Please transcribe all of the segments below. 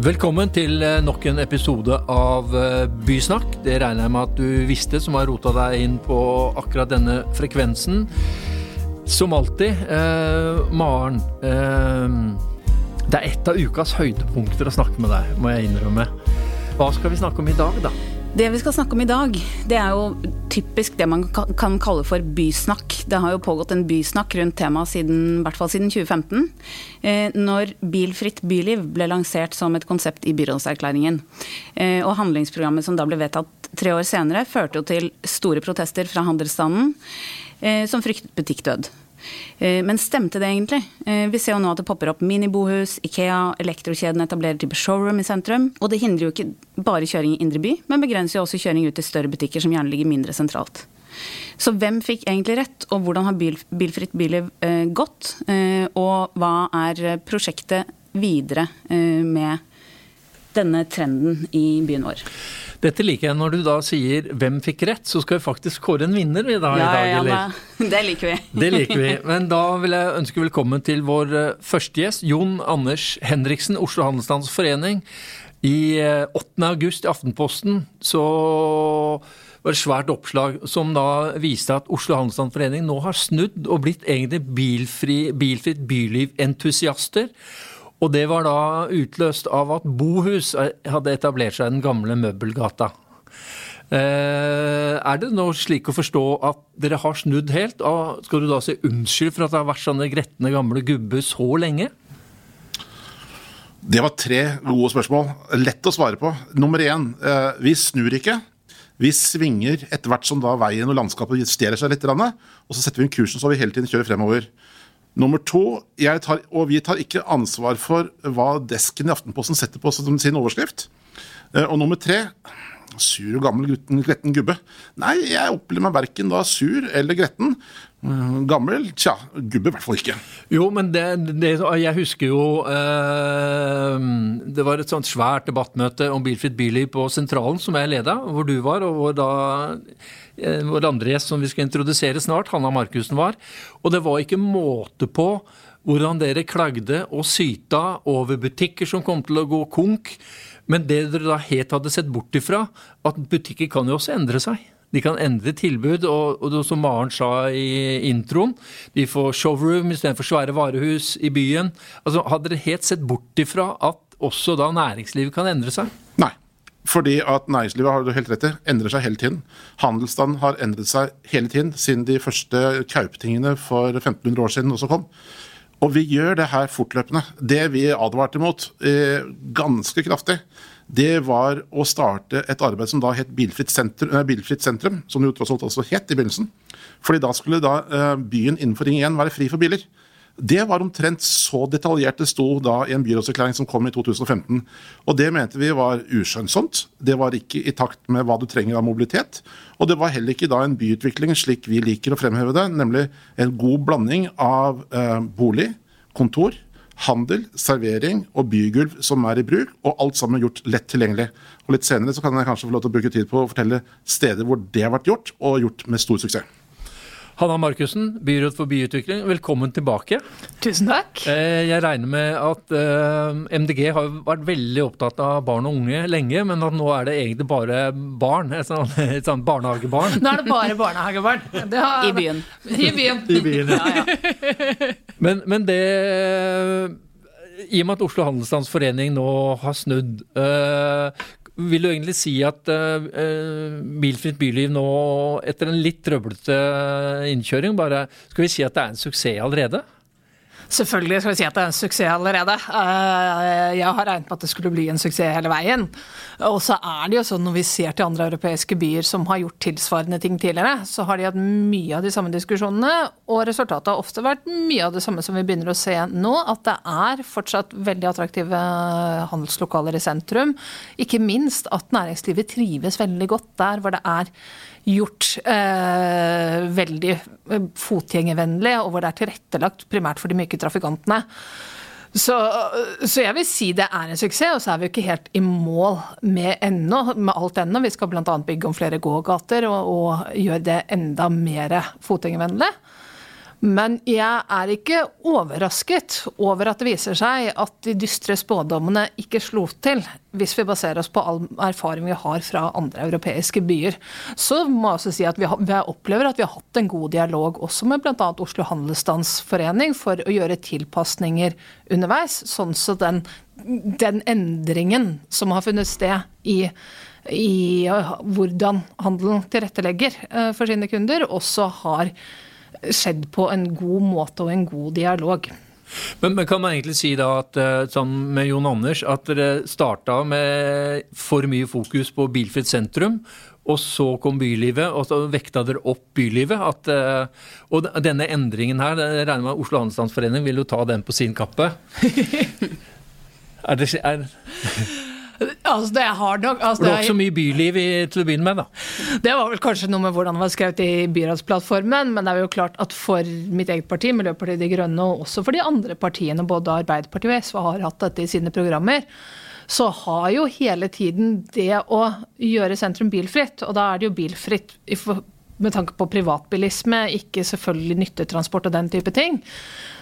Velkommen til eh, nok en episode av eh, Bysnakk. Det regner jeg med at du visste, som har rota deg inn på akkurat denne frekvensen. Som alltid, eh, Maren. Eh, det er et av ukas høydepunkter å snakke med deg, må jeg innrømme. Hva skal vi snakke om i dag, da? Det vi skal snakke om i dag, det er jo typisk det man kan kalle for bysnakk. Det har jo pågått en bysnakk rundt temaet siden, i hvert fall siden 2015. Eh, når Bilfritt byliv ble lansert som et konsept i byrådserklæringen. Eh, og handlingsprogrammet som da ble vedtatt tre år senere, førte jo til store protester fra handelsstanden, eh, som fryktet butikkdød. Eh, men stemte det egentlig? Eh, vi ser jo nå at det popper opp minibohus, Ikea, elektrokjeden etablerer type showroom i sentrum. Og det hindrer jo ikke bare kjøring i indre by, men begrenser jo også kjøring ut til større butikker som gjerne ligger mindre sentralt. Så hvem fikk egentlig rett, og hvordan har bil, Bilfritt byliv eh, gått? Og hva er prosjektet videre med denne trenden i byen vår? Dette liker jeg når du da sier 'hvem fikk rett', så skal vi faktisk kåre en vinner i dag. Ja, i dag, ja, det liker vi. det liker vi. Men da vil jeg ønske velkommen til vår eh, første gjest, Jon Anders Henriksen, Oslo Handelsstands Forening. I 8. Eh, august i Aftenposten så var det et svært oppslag som da viste at Oslo Handelsstands Forening nå har snudd og blitt egentlig bilfri, bilfritt byliv-entusiaster. Og det var da utløst av at Bohus hadde etablert seg i den gamle Møbelgata. Eh, er det nå slik å forstå at dere har snudd helt? Og skal du da si unnskyld for at det har vært sånne gretne gamle gubber så lenge? Det var tre gode spørsmål. Lett å svare på. Nummer én, eh, vi snur ikke. Vi svinger etter hvert som da veien og landskapet justerer seg litt, og så setter vi inn kursen så vi hele tiden kjører fremover. Nummer to, tar, og vi tar ikke ansvar for hva desken i Aftenposten setter på som sin overskrift. Eh, og nummer tre, sur og gammel gutten, gretten gubbe. Nei, jeg opplever meg verken da sur eller gretten. Eh, gammel? Tja, gubbe i hvert fall ikke. Jo, men det, det, jeg husker jo eh, Det var et sånt svært debattmøte om bilfritt byliv på Sentralen som jeg leda, hvor du var, og hvor da Eh, vår andre gjest som vi skal introdusere snart, Hanna Markussen, var. Og det var ikke måte på hvordan dere klagde og syta over butikker som kom til å gå konk. Men det dere da helt hadde sett bort ifra, at butikker kan jo også endre seg. De kan endre tilbud, og, og som Maren sa i introen, de får showroom istedenfor svære varehus i byen. Altså, Hadde dere helt sett bort ifra at også da næringslivet kan endre seg? Nei. Fordi at næringslivet har du helt rett i, endrer seg hele tiden. Handelsstanden har endret seg hele tiden siden de første kaupetingene for 1500 år siden også kom. Og vi gjør det her fortløpende. Det vi advarte mot eh, ganske kraftig, det var å starte et arbeid som da het Bilfritt sentrum, nei, Bilfritt sentrum som jo tross alt også het i begynnelsen. Fordi da skulle da eh, byen innenfor Ring 1 være fri for biler. Det var omtrent så detaljert det sto da i en byrådserklæring som kom i 2015. Og det mente vi var uskjønnsomt. Det var ikke i takt med hva du trenger av mobilitet. Og det var heller ikke da en byutvikling slik vi liker å fremheve det, nemlig en god blanding av eh, bolig, kontor, handel, servering og bygulv som er i bruk, og alt sammen gjort lett tilgjengelig. Og Litt senere så kan jeg kanskje få lov til å bruke tid på å fortelle steder hvor det har vært gjort, og gjort med stor suksess. Hanna Markussen, byråd for byutvikling, velkommen tilbake. Tusen takk. Eh, jeg regner med at eh, MDG har vært veldig opptatt av barn og unge lenge, men at nå er det egentlig bare barn? Et sånt, et sånt barnehagebarn? Nå er det bare barnehagebarn. Det har, I byen. I byen. I byen ja. ja, ja. Men, men, det I og med at Oslo Handelsstands Forening nå har snudd, vil du egentlig si at uh, Bilfritt byliv nå, etter en litt trøblete innkjøring, bare skal vi si at det er en suksess allerede? Selvfølgelig skal vi si at det er en suksess allerede. Eh, jeg har regnet med at det skulle bli en suksess hele veien. Og så er det jo sånn når vi ser til andre europeiske byer som har gjort tilsvarende ting tidligere, så har de hatt mye av de samme diskusjonene, og resultatet har ofte vært mye av det samme som vi begynner å se nå. At det er fortsatt veldig attraktive handelslokaler i sentrum. Ikke minst at næringslivet trives veldig godt der hvor det er gjort eh, veldig eh, fotgjengervennlig, og hvor det er tilrettelagt primært for de myke trafikantene. Så, så, jeg vil si det er en suksess, og så er vi ikke helt i mål med ennå, med alt ennå. Vi skal bl.a. bygge om flere gågater og, og gjøre det enda mer fotgjengervennlig. Men jeg er ikke overrasket over at det viser seg at de dystre spådommene ikke slo til, hvis vi baserer oss på all erfaring vi har fra andre europeiske byer. Så må jeg også si at vi, vi opplever at vi har hatt en god dialog også med bl.a. Oslo Handelsstandsforening for å gjøre tilpasninger underveis, sånn så den, den endringen som har funnet sted i i hvordan handelen tilrettelegger eh, for sine kunder, også har skjedd på en god måte og en god dialog. Men, men, kan man egentlig si da at eh, sånn med Jon Anders, at dere starta med for mye fokus på bilfritt sentrum, og så kom bylivet, og så vekta dere opp bylivet? At, eh, og denne endringen her, jeg regner med Oslo Handelsstandsforening vil jo ta den på sin kappe? er det, er Altså, det er hard nok. Altså, det var ikke så mye byliv i, til å begynne med, da. Det var vel kanskje noe med hvordan det var skrevet i byrådsplattformen, men det er jo klart at for mitt eget parti, Miljøpartiet De Grønne, og også for de andre partiene, både Arbeiderpartiet og SV, har hatt dette i sine programmer så har jo hele tiden det å gjøre sentrum bilfritt, og da er det jo bilfritt med tanke på privatbilisme, ikke selvfølgelig nyttetransport og den type ting,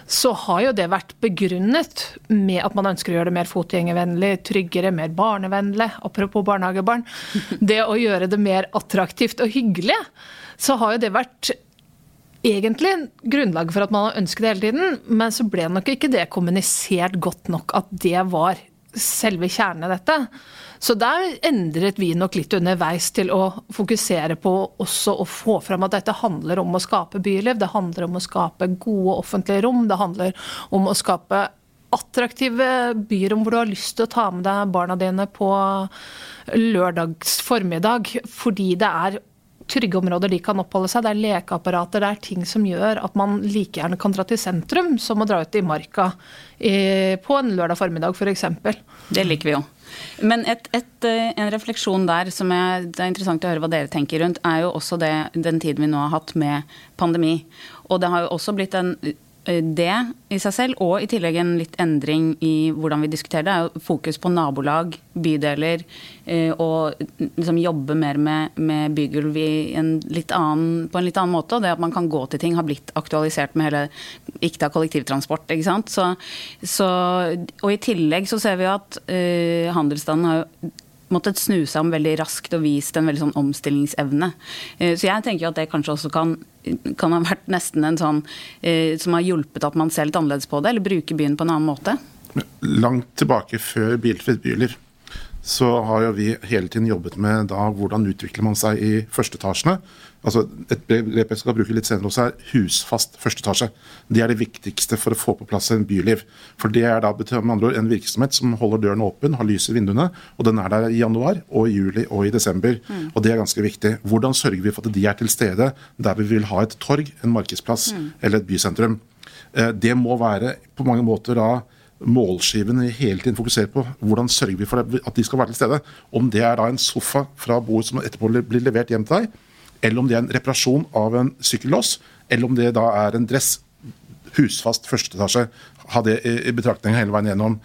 så har jo det vært begrunnet med at man ønsker å gjøre det mer fotgjengervennlig, tryggere, mer barnevennlig. Apropos barnehagebarn. Det å gjøre det mer attraktivt og hyggelig, så har jo det vært egentlig grunnlaget for at man har ønsket det hele tiden, men så ble nok ikke det kommunisert godt nok at det var selve kjernen i dette. Så der endret vi nok litt underveis til å fokusere på også å få fram at dette handler om å skape byliv. Det handler om å skape gode offentlige rom. Det handler om å skape attraktive byrom hvor du har lyst til å ta med deg barna dine på lørdags formiddag fordi det er trygge områder de kan oppholde seg. Det er lekeapparater, det er ting som gjør at man like gjerne kan dra til sentrum som å dra ut i marka på en lørdag formiddag f.eks. Det liker vi jo. Men et, et, eh, en refleksjon der som er, det er interessant å høre hva dere tenker rundt, er jo også det, den tiden vi nå har hatt med pandemi. Og det har jo også blitt en det i seg selv, og i tillegg en litt endring i hvordan vi diskuterer det, er jo fokus på nabolag, bydeler, eh, og liksom jobbe mer med, med bygulv på en litt annen måte. Og det at man kan gå til ting har blitt aktualisert med hele Ikke av kollektivtransport, ikke sant. Så, så, og i tillegg så ser vi at uh, handelsstanden har jo måttet snu seg om veldig raskt og vist en veldig sånn omstillingsevne. Eh, så jeg tenker at det kanskje også kan, kan ha vært nesten en sånn eh, som har hjulpet at man ser litt annerledes på det, eller bruker byen på en annen måte. Langt tilbake før Bilfritt byliv så har jo vi hele tiden jobbet med da hvordan utvikler man seg i førsteetasjene. Altså, et begrep jeg skal bruke litt senere også er husfast førsteetasje. Det er det viktigste for å få på plass en byliv. For det er da med andre ord en virksomhet som holder døren åpen, har lys i vinduene, og den er der i januar og i juli og i desember. Mm. Og det er ganske viktig. Hvordan sørger vi for at de er til stede der vi vil ha et torg, en markedsplass mm. eller et bysentrum? Eh, det må være på mange måter da målskiven vi hele tiden fokuserer på. Hvordan sørger vi for at de skal være til stede? Om det er da en sofa fra bordet som etterpå blir levert hjem til deg, eller om det er en reparasjon av en sykkellås, eller om det da er en dress husfast første etasje. Ha det i betraktning hele veien gjennom.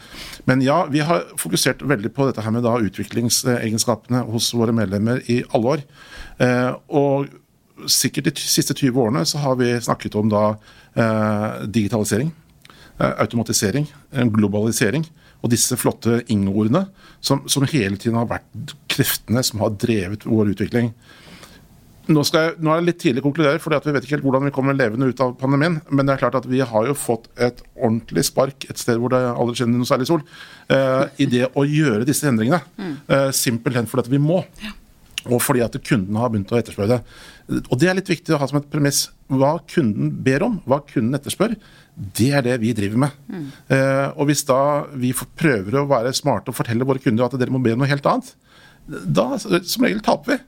Men ja, vi har fokusert veldig på dette her med da utviklingsegenskapene hos våre medlemmer i alle år. Eh, og sikkert de siste 20 årene så har vi snakket om da eh, digitalisering automatisering, globalisering. Og disse flotte ing-ordene som, som, hele tiden har vært kreftene som har drevet vår utvikling. Nå, jeg, nå er det litt tidlig å konkludere, for vi vet ikke helt hvordan vi kommer levende ut av pandemien. Men det er klart at vi har jo fått et ordentlig spark et sted hvor det aldri skinner noe særlig sol, eh, i det å gjøre disse endringene. Eh, Uh, simpelthen fordi at vi må. Og fordi at kundene har begynt å etterspørre det. Og det er litt viktig å ha som et premiss. Hva kunden ber om, hva kunden etterspør, det er det vi driver med. Mm. Eh, og hvis da vi prøver å være smarte og fortelle våre kunder at dere må be om noe helt annet, da som regel taper vi.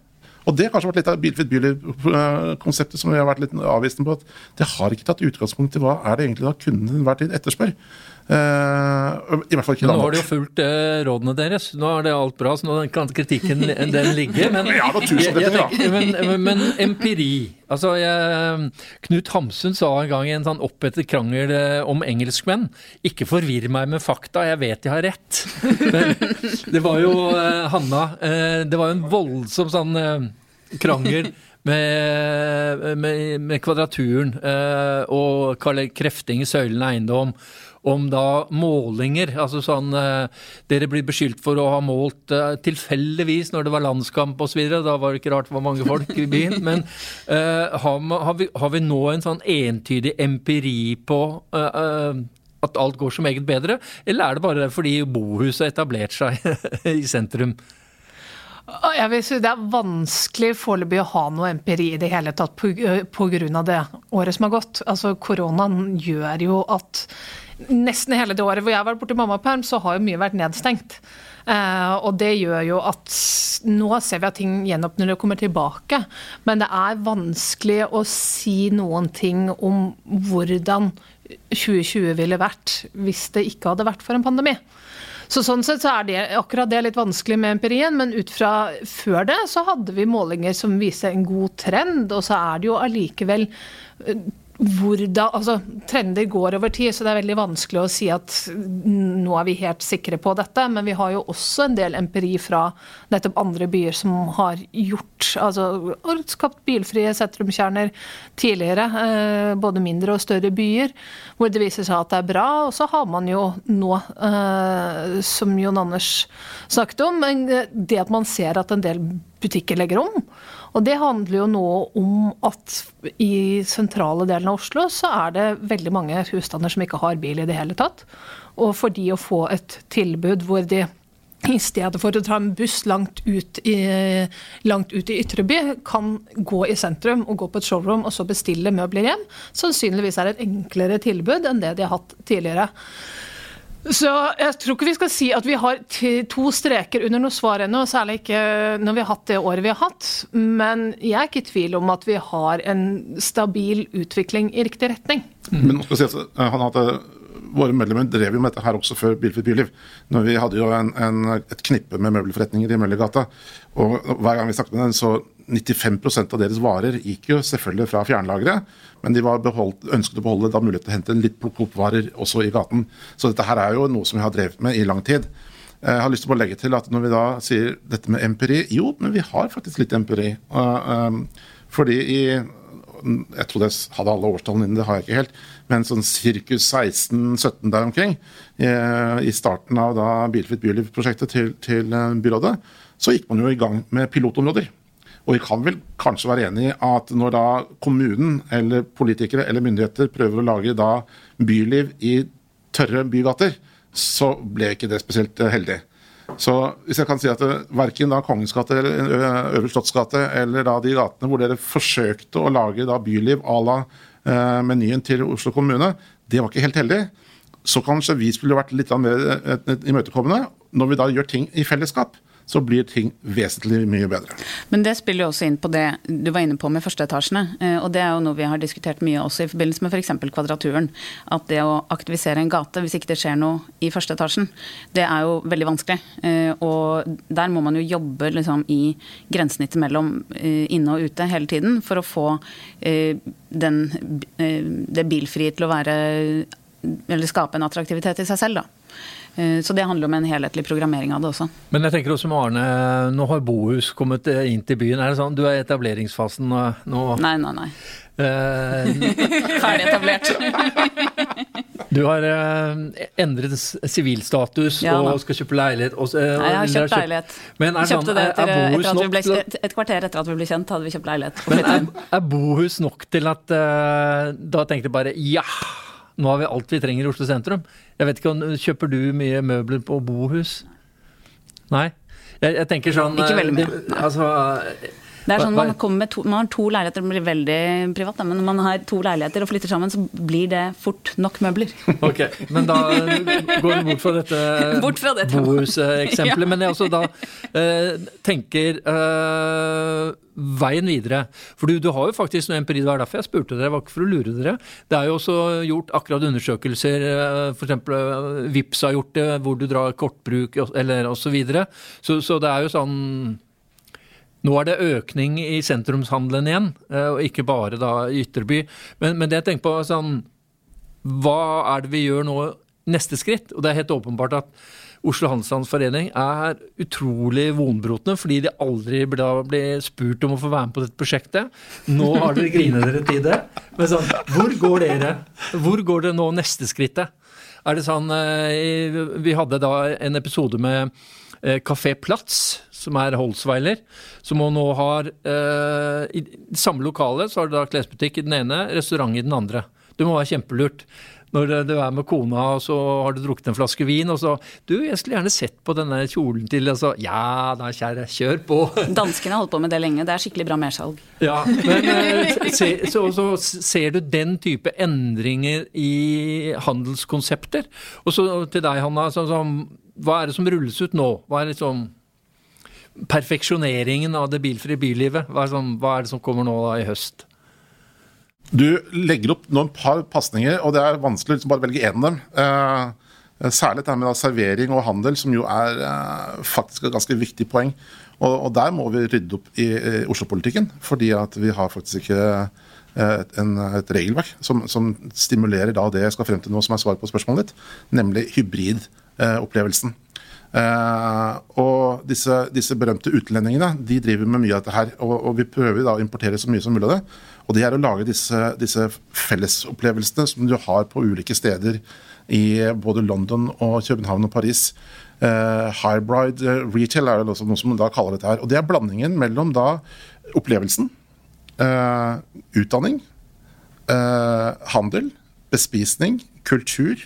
Og det har kanskje vært litt av Bilfritt byliv-konseptet som vi har vært litt avvisende på. at Det har ikke tatt utgangspunkt i hva er det egentlig da kunden enhver tid etterspør. Uh, I hvert fall ikke Nå har de jo fulgt uh, rådene deres. Nå er det alt bra, så nå kan kritikken den ligge. Men, ja, jeg, jeg, men, men, men, empiri altså jeg, Knut Hamsun sa en gang i en sånn opphetet krangel uh, om engelskmenn Ikke forvirr meg med fakta, jeg vet jeg har rett. Men, det var jo Hanna Det var jo en voldsom sånn krangel med, med, med Kvadraturen eh, og Karl Krefting i Søylen eiendom om da målinger. altså sånn, eh, Dere blir beskyldt for å ha målt eh, tilfeldigvis når det var landskamp osv. Da var det ikke rart var mange folk i byen. Men eh, har, har, vi, har, vi, nå en sånn entydig empiri på eh, eh, at alt går som eget bedre, eller er det bare fordi bohuset har etablert seg i sentrum? Jeg vil si Det er vanskelig foreløpig å ha noe empiri i det hele tatt pga. det året som har gått. Altså Koronaen gjør jo at nesten hele det året hvor jeg har vært borti mammaperm, så har jo mye vært nedstengt. Uh, og det gjør jo at nå ser vi at ting gjenåpner og kommer tilbake. Men det er vanskelig å si noen ting om hvordan 2020 ville vært hvis det ikke hadde vært for en pandemi. Så Sånn sett så er det akkurat det litt vanskelig med empirien, men ut fra før det så hadde vi målinger som viser en god trend, og så er det jo allikevel hvordan, altså, Trender går over tid, så det er veldig vanskelig å si at nå er vi helt sikre på dette. Men vi har jo også en del empiri fra nettopp andre byer som har gjort altså skapt bilfrie sentrumskjerner tidligere. Eh, både mindre og større byer, hvor det viser seg at det er bra. Og så har man jo nå, eh, som Jon Anders snakket om, det at man ser at en del butikker legger om. Og Det handler jo nå om at i sentrale delen av Oslo så er det veldig mange husstander som ikke har bil i det hele tatt. Og for de å få et tilbud hvor de i stedet for å ta en buss langt ut, i, langt ut i Ytreby, kan gå i sentrum og gå på et showroom og så bestille møbler hjem, sannsynligvis er det et enklere tilbud enn det de har hatt tidligere. Så jeg tror ikke vi skal si at vi har to streker under noe svar ennå, særlig ikke når vi har hatt det året vi har hatt. Men jeg er ikke i tvil om at vi har en stabil utvikling i riktig retning. Mm. Men nå skal si at eh, han hadde Våre medlemmer drev jo med dette her også før Bilfritt byliv. Når vi hadde jo en, en, et knippe med møbelforretninger i Møllergata. Og hver gang vi snakket med dem, så 95% av deres varer gikk jo selvfølgelig fra fjernlageret, men de beholdt, ønsket å beholde da mulighet til å hente litt plukk-opp-varer også i gaten. Så dette her er jo noe som vi har drevet med i lang tid. Jeg har lyst til å legge til at når vi da sier dette med empiri Jo, men vi har faktisk litt empiri. Fordi i Jeg trodde jeg hadde alle årstallene inne, det har jeg ikke helt. Men sånn sirkus 16-17 der omkring, i starten av da Bilfritt byliv-prosjektet til, til byrådet, så gikk man jo i gang med pilotområder. Og vi kan vel kanskje være enig i at når da kommunen eller politikere eller myndigheter prøver å lage da byliv i tørre bygater, så ble ikke det spesielt eh, heldig. Så hvis jeg kan si at eh, verken da Kongens gate eller eh, Øvre Slottsgate eller da de gatene hvor dere forsøkte å lage da byliv à la menyen til Oslo kommune, det var ikke helt heldig. Så kanskje vi skulle vært litt mer imøtekommende når vi da gjør ting i fellesskap så blir ting vesentlig mye bedre. Men det spiller jo også inn på det du var inne på med førsteetasjene. Eh, og det er jo noe vi har diskutert mye også i forbindelse med f.eks. For Kvadraturen. At det å aktivisere en gate hvis ikke det skjer noe i første etasjen, det er jo veldig vanskelig. Eh, og der må man jo jobbe liksom i grensesnittet mellom eh, inne og ute hele tiden for å få den, det bilfrie til å være Eller skape en attraktivitet i seg selv, da. Eh, så det handler om en helhetlig programmering av det også. Men jeg tenker også med Arne, nå har Bohus kommet eh, inn til byen. Er det sånn, Du er i etableringsfasen nå? Nei, nei, nei. Eh, Ferdig etablert. du har eh, endret sivilstatus ja, og skal kjøpe leilighet. Og, eh, Nei, jeg har kjøpt leilighet. Men er, sånn, er, er Bohus nok ble, et, Et kvarter etter at vi ble kjent, hadde vi kjøpt leilighet. Men er, er Bohus nok til at Da tenkte jeg bare ja! Nå har vi alt vi trenger i Oslo sentrum. Jeg vet ikke om Kjøper du mye møbler på bohus? Nei? Jeg, jeg tenker sånn Ikke veldig mye. Altså, det er sånn, man, to, man, har to leiligheter, det blir veldig privat, men når man har to leiligheter og flytter sammen, så blir det fort nok møbler. Ok, Men da går vi bort fra dette, bort fra dette. bohuseksempelet. ja. Men jeg også da uh, tenker uh, veien videre. For du, du, har jo faktisk noe empiri, det var derfor jeg spurte dere, det var ikke for å lure dere. Det er jo også gjort akkurat undersøkelser, uh, f.eks. Vips har gjort det, hvor du drar kortbruk eller osv. Så, så Så det er jo sånn nå er det økning i sentrumshandelen igjen, eh, og ikke bare da i Ytterby. Men, men det jeg tenker på, sånn, hva er det vi gjør nå neste skritt? Og det er helt åpenbart at Oslo Handelsstandsforening er utrolig vonbrotne fordi de aldri ble, ble, spurt om å få være med på dette prosjektet. Nå har dere grinet dere til det. Men sånn, hvor går dere? Hvor går det nå neste skrittet? Er det sånn eh, Vi hadde da en episode med Kafé eh, Platz, som er Holzweiler, som nå har eh, I samme lokale så har du da klesbutikk i den ene, restaurant i den andre. Det må være kjempelurt når du er med kona, og så har du drukket en flaske vin, og så Du, jeg skulle gjerne sett på denne kjolen til Og så Ja da, kjære, kjør på. Danskene har holdt på med det lenge. Det er skikkelig bra mersalg. Ja, men eh, se, så, så, ser du den type endringer i handelskonsepter. Og så til deg, Hanna. sånn så, hva er det som rulles ut nå? Hva er liksom perfeksjoneringen av det bilfrie bylivet? Hva er, som, hva er det som kommer nå da, i høst? Du legger opp noen par pasninger, og det er vanskelig å liksom bare velge én av dem. Eh, særlig det med servering og handel, som jo er eh, faktisk et ganske viktig poeng. Og, og, der må vi rydde opp i, i Oslo-politikken, fordi at vi har faktisk ikke eh, et, en, et regelverk som, som, stimulerer da det jeg skal frem til nå, som er svaret på spørsmålet ditt, nemlig hybridopplevelsen. Uh, og disse, disse, berømte utlendingene de driver med mye av dette her. Og, og, vi prøver da å importere så mye som mulig av det. Og det er å lage disse, disse fellesopplevelsene som du har på ulike steder i både London og København og Paris. Uh, hybrid retail er det noe som da kaller dette her. Og det er blandingen mellom da opplevelsen, uh, utdanning, handel, bespisning, kultur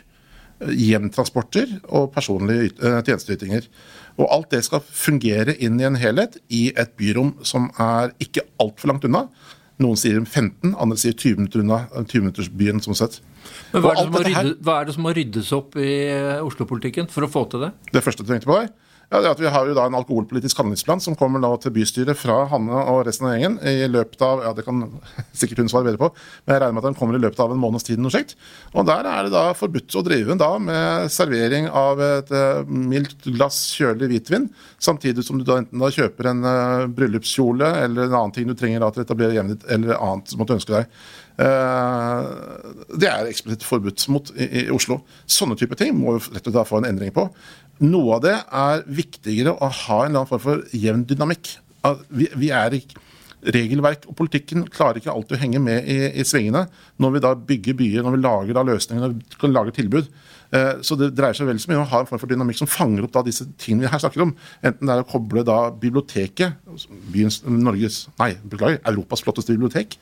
hjemtransporter og personlige eh, tjenesteytinger. Og alt det skal fungere inn i en helhet i et byrom som er ikke altfor langt unna. Noen sier 15, andre sier 20 minutter unna 20-minuttersbyen som sett. Men hva er, er, det som må ryddes opp i eh, Oslo-politikken for å få til det? Det første du tenkte på deg? Ja, det er at Vi har jo da en alkoholpolitisk handlingsplan som kommer nå til bystyret fra Hanne og resten av gjengen i løpet av ja det kan sikkert hun svare bedre på, men jeg regner med at den kommer i løpet av en måneds tid. Og Der er det da forbudt å drive da med servering av et uh, mildt glass kjølig hvitvin, samtidig som du da enten da kjøper en uh, bryllupskjole eller en annen ting du trenger da til å etablere hjemmet ditt, eller annet som måtte ønske deg. Uh, det er eksplisitt forbudt mot i, Oslo. Sånne type ting må vi rett og slett få en endring på. Noe av det er viktigere å ha en eller annen form for jevn dynamikk. Vi, vi er ikke regelverk og politikken klarer ikke alltid å henge med i, i svingene når vi da bygger byer, når vi lager da løsninger, når vi kan lage tilbud. Eh, så det dreier seg vel så mye om å ha en form for dynamikk som fanger opp da disse tingene vi her snakker om. Enten det er å koble da biblioteket, byens, Norges, nei, beklager, Europas flotteste bibliotek.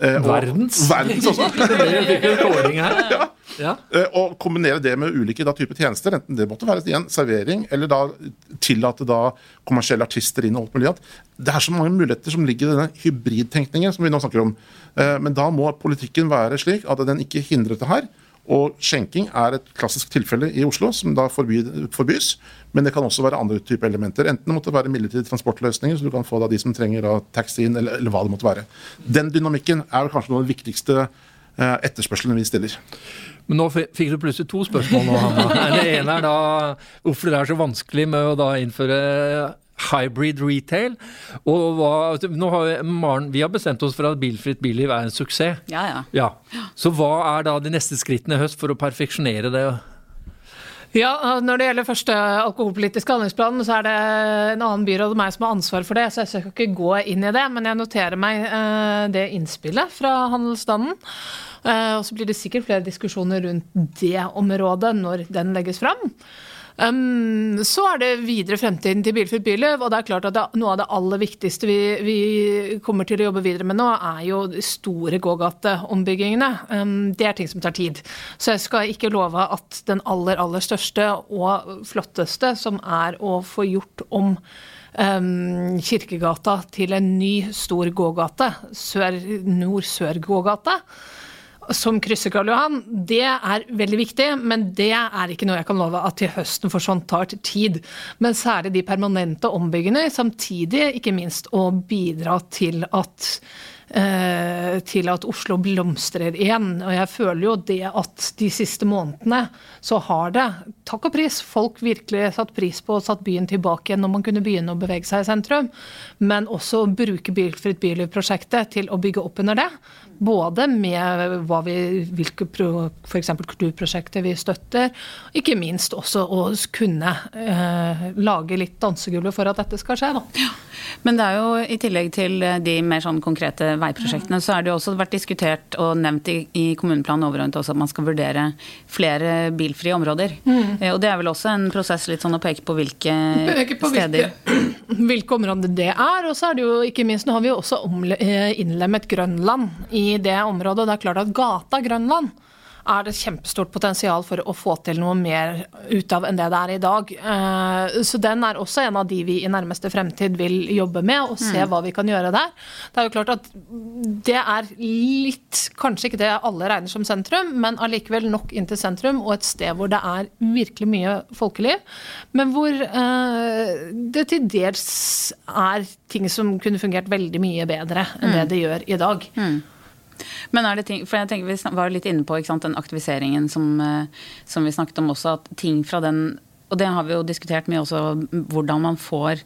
Eh, og, verdens. Verdens også. ja. Ja. Eh, og kombinere det med ulike da, typer tjenester, enten det måtte være igjen servering, eller da tillate da kommersielle artister inn og alt mulig. Det er så mange muligheter som ligger i denne hybridtenkningen som vi nå snakker om. Men da må politikken være slik at den ikke hindrer dette her. Og skjenking er et klassisk tilfelle i Oslo, som da forbys. Men det kan også være andre typer elementer. Enten det måtte være midlertidige transportløsninger, så du kan få da de som trenger da taxien, eller, eller hva det måtte være. Den dynamikken er kanskje noe av den viktigste eh, etterspørslene vi stiller. Men nå fikk du plutselig to spørsmål nå, Hanna. Det ene er da hvorfor det er så vanskelig med å da innføre hybrid retail. Og hva, nå har vi, Maren, vi har bestemt oss for at bilfritt billiv er en suksess. Ja, ja. ja. Så hva er da de neste skrittene i høst for å perfeksjonere det? Ja, Når det gjelder første alkoholpolitiske handlingsplan, så er det en annen byråd og meg som har ansvar for det, så jeg skal ikke gå inn i det. Men jeg noterer meg eh, det innspillet fra handelsstanden. Eh, og så blir det sikkert flere diskusjoner rundt det området når den legges fram. Um, så er det videre fremtiden til bilfritt byløv. Og det er klart at det, noe av det aller viktigste vi, vi, kommer til å jobbe videre med nå, er jo de store gågateombyggingene. Um, det er ting som tar tid. Så jeg skal ikke love at den aller, aller største og flotteste, som er å få gjort om um, Kirkegata til en ny stor gågate, sør, nord-sør-gågate, som krysser Karl Johan, det er veldig viktig, men det er ikke noe jeg kan love at til høsten, for sånt tar tid. Men særlig de permanente ombyggene, samtidig ikke minst å bidra til at til at Oslo blomstrer igjen. Og jeg føler jo det at de siste månedene så har det, takk og pris, folk virkelig satt pris på og satt byen tilbake igjen når man kunne begynne å bevege seg i sentrum. Men også å bruke Bilfritt byliv-prosjektet til å bygge opp under det. Både med hva vi, hvilke f.eks. kulturprosjekter vi støtter, ikke minst også å kunne eh, lage litt dansegulvet for at dette skal skje. Da. Ja. Men det er jo i tillegg til de mer sånn konkrete veiprosjektene, så er det jo også vært diskutert og nevnt i, i kommuneplanen overordnet også at man skal vurdere flere bilfrie områder. Mm. Eh, og det er vel også en prosess litt sånn å peke på hvilke peke på steder hvilke, hvilke områder det er. Og så er det jo ikke minst, nå har vi jo også eh, innlemmet Grønland i i det området. Og det er klart at gata Grønland er det kjempestort potensial for å få til noe mer ut av enn det det er i dag. Eh, så den er også en av de vi i nærmeste fremtid vil jobbe med, og se mm. hva vi kan gjøre der. Det er jo klart at det er litt, kanskje ikke det alle regner som sentrum, men allikevel nok inn til sentrum, og et sted hvor det er virkelig mye folkeliv. Men hvor eh, det til dels er ting som kunne fungert veldig mye bedre enn det mm. det gjør i dag. Mm. Men er det ting, for jeg tenker Vi var litt inne på sant, den aktiviseringen som, eh, som, vi snakket om også. At ting fra den Og det har vi jo diskutert mye også, hvordan man får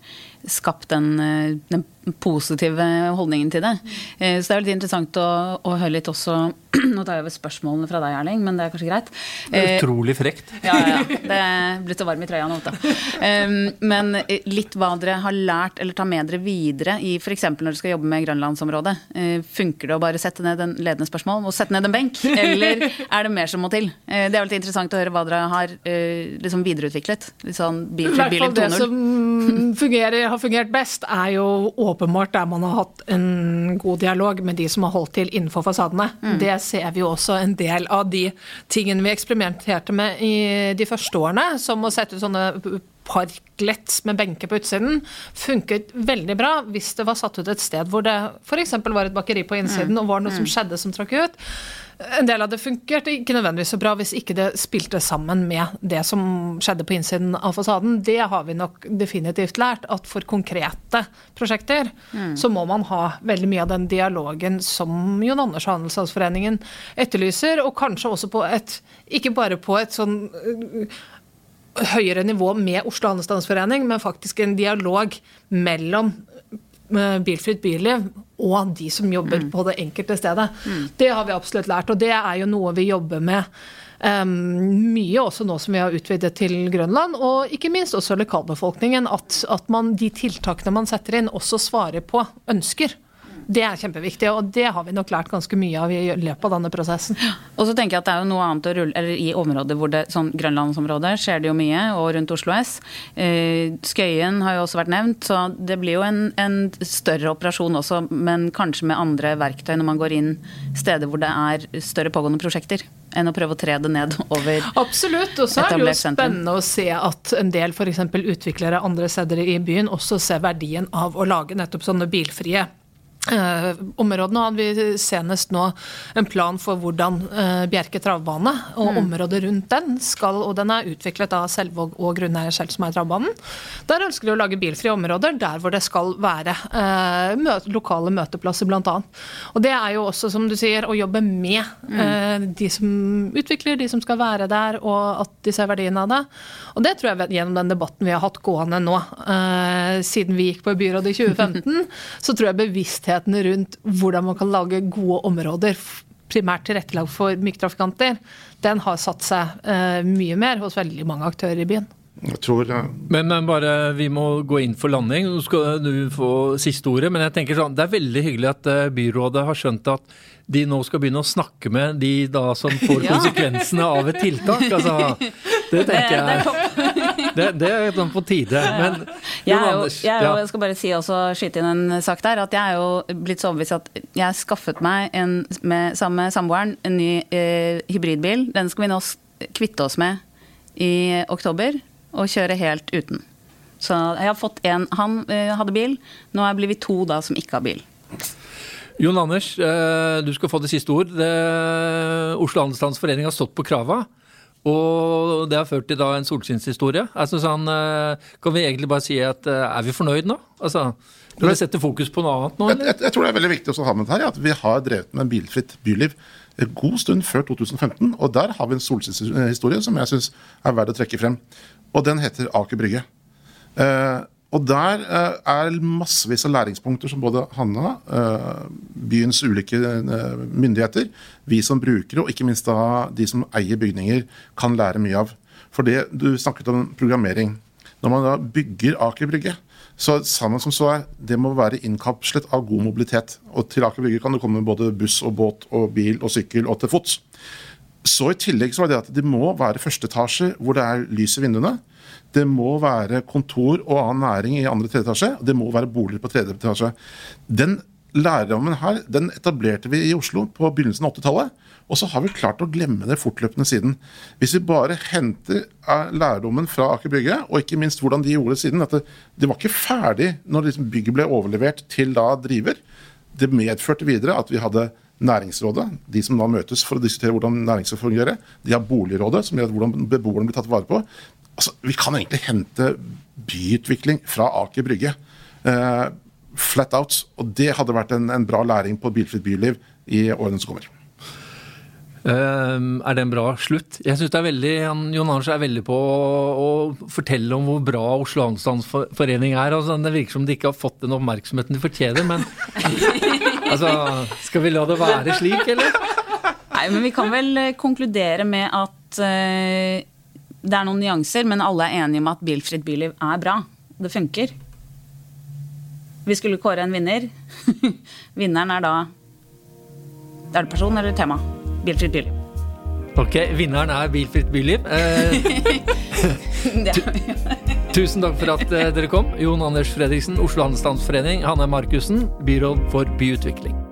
skapt den, eh, den positive holdningen til det. Eh, så det er litt interessant å, å høre litt også Nå tar jeg over spørsmålene fra deg, Erling, men det er kanskje greit. Det er utrolig frekt. Ja, ja. Det er blitt så varm i trøya nå, vet du. Men litt hva dere har lært eller tar med dere videre i f.eks. når dere skal jobbe med grønlandsområdet. Funker det å bare sette ned en ledende spørsmål og sette ned en benk, eller er det mer som må til? Det er litt interessant å høre hva dere har liksom videreutviklet. Litt sånn bil 2.0. Det som fungerer, har fungert best, er jo åpenbart der man har hatt en god dialog med de som har holdt til innenfor fasadene. Mm. Det ser vi jo også en del av de tingene vi eksperimenterte med i de første årene, som å sette ut sånne parklets med benker på utsiden, funket veldig bra hvis det var satt ut et sted hvor det f.eks. var et bakeri på innsiden, mm. og var noe som mm. skjedde som trakk ut. En del av det funkerte ikke nødvendigvis så bra hvis ikke det spilte sammen med det som skjedde på innsiden av fasaden. Det har vi nok definitivt lært, at for konkrete prosjekter mm. så må man ha veldig mye av den dialogen som Jon Anders og Handelsstandsforeningen etterlyser, og kanskje også på et Ikke bare på et sånn øh, høyere nivå med Oslo Handelsstandsforening, men faktisk en dialog mellom Bilfritt byliv og de som jobber mm. på det enkelte stedet. Mm. Det har vi absolutt lært, og det er jo noe vi jobber med. Um, mye også nå som vi har utvidet til Grønland, og ikke minst også lokalbefolkningen. At, at man, de tiltakene man setter inn, også svarer på ønsker. Det er kjempeviktig, og det har vi nok lært ganske mye av i løpet av denne prosessen. Og så tenker jeg at det er jo noe annet å rulle, eller I områder hvor det, sånn grønlandsområdet skjer det jo mye, og rundt Oslo S. Eh, Skøyen har jo også vært nevnt, så det blir jo en, en, større operasjon også, men kanskje med andre verktøy når man går inn steder hvor det er større pågående prosjekter enn å prøve å tre det ned over Absolutt. Og så er det jo spennende å se at en del f.eks. utviklere andre steder i byen også ser verdien av å lage nettopp sånne bilfrie Uh, områdene hadde vi senest nå en plan for hvordan eh, Bjerke travbane og mm. området rundt den skal, og den er utviklet av Selvåg og grunneier selv som er travbanen. Der ønsker de å lage bilfrie områder der hvor det skal være eh, møte, lokale møteplasser bl.a. Og det er jo også, som du sier, å jobbe med mm. de som utvikler, de som skal være der, og at de ser verdien av det. Og det tror jeg gjennom den debatten vi har hatt gående nå, siden vi gikk på byrådet i 2015, så tror jeg bevisstheten bevisstheten rundt hvordan man kan lage gode områder primært tilrettelagt for myke trafikanter, den har satt seg uh, mye mer hos veldig mange aktører i byen. Jeg tror ja. men, men, bare, vi må gå inn for landing. Nå skal du få siste ordet. Men jeg tenker sånn, det er veldig hyggelig at eh, byrådet har skjønt at de nå skal begynne å snakke med de da som får konsekvensene av et tiltak. Altså, det tenker jeg. Det, det er sånn på tide. Men jeg, er jo, jeg, er jo, jeg skal bare si også, skyte inn en sak der, at jeg er jo blitt så overbevist at jeg skaffet meg en, med, sammen med samboeren en ny eh, hybridbil. Den skal vi nå kvitte oss med i oktober, og kjøre helt uten. Så jeg har fått en Han eh, hadde bil, nå blir vi to da som ikke har bil. Jon Anders, eh, du skal få det siste ord. Det, Oslo Handelsstandsforening har stått på krava. Og det har ført til da en solskinnshistorie. Altså sånn, kan vi egentlig bare si at eh, er vi fornøyd nå? Altså, Skal vi sette fokus på noe annet nå, Jeg, eller? jeg, jeg tror det er veldig viktig å ha med det her, at vi har drevet med bilfritt byliv en god stund før 2015. Og der har vi en solskinnshistorie som jeg syns er verdt å trekke frem. Og den heter Aker Brygge. Eh, og der eh, er massevis av læringspunkter som både Hanna, eh, byens ulike eh, myndigheter, vi som brukere, og ikke minst da de som eier bygninger, kan lære mye av. For det du snakket om programmering. Når man da bygger Aker Brygge, så sammen som så er, det må være innkapslet av god mobilitet. Og til Aker Brygge kan det komme både buss og båt og bil og sykkel og til fots. Så i tillegg så var det at det må være første etasje hvor det er lys i vinduene. Det må være kontor og annen næring i andre tredje etasje. og Det må være boliger på tredje etasje. Den lærerrammen her den etablerte vi i Oslo på begynnelsen av 80-tallet. Og så har vi klart å glemme det fortløpende siden. Hvis vi bare henter eh, lærdommen fra Aker Brygge, og ikke minst hvordan de gjorde det siden at det, var ikke ferdig når liksom bygget ble overlevert til da driver. Det medførte videre at vi hadde Næringsrådet, de som da møtes for å diskutere hvordan næringslivet fungerer. De har Boligrådet, som gjør at hvordan beboerne blir tatt vare på. Altså, Vi kan egentlig hente byutvikling fra Aker Brygge. Eh, flat out. Og det hadde vært en, en bra læring på bilfritt byliv i årene som kommer. Uh, er det en bra slutt? Jeg synes det er veldig, han, Jon Anders er veldig på å, å fortelle om hvor bra Oslo Handelsstandsforening er. Altså, det virker som de ikke har fått den oppmerksomheten de fortjener, men altså, Skal vi la det være slik, eller? Nei, men vi kan vel eh, konkludere med at eh, det er noen nyanser, men alle er enige om at bilfritt byliv er bra. Det funker. Vi skulle kåre en vinner. Vinneren er da Er det person eller tema? Bilfritt byliv. Ok, vinneren er Bilfritt byliv. Eh, tusen takk for at eh, dere kom. Jon Anders Fredriksen, Oslo Handelsstandsforening. Hanne Markussen, byråd for byutvikling.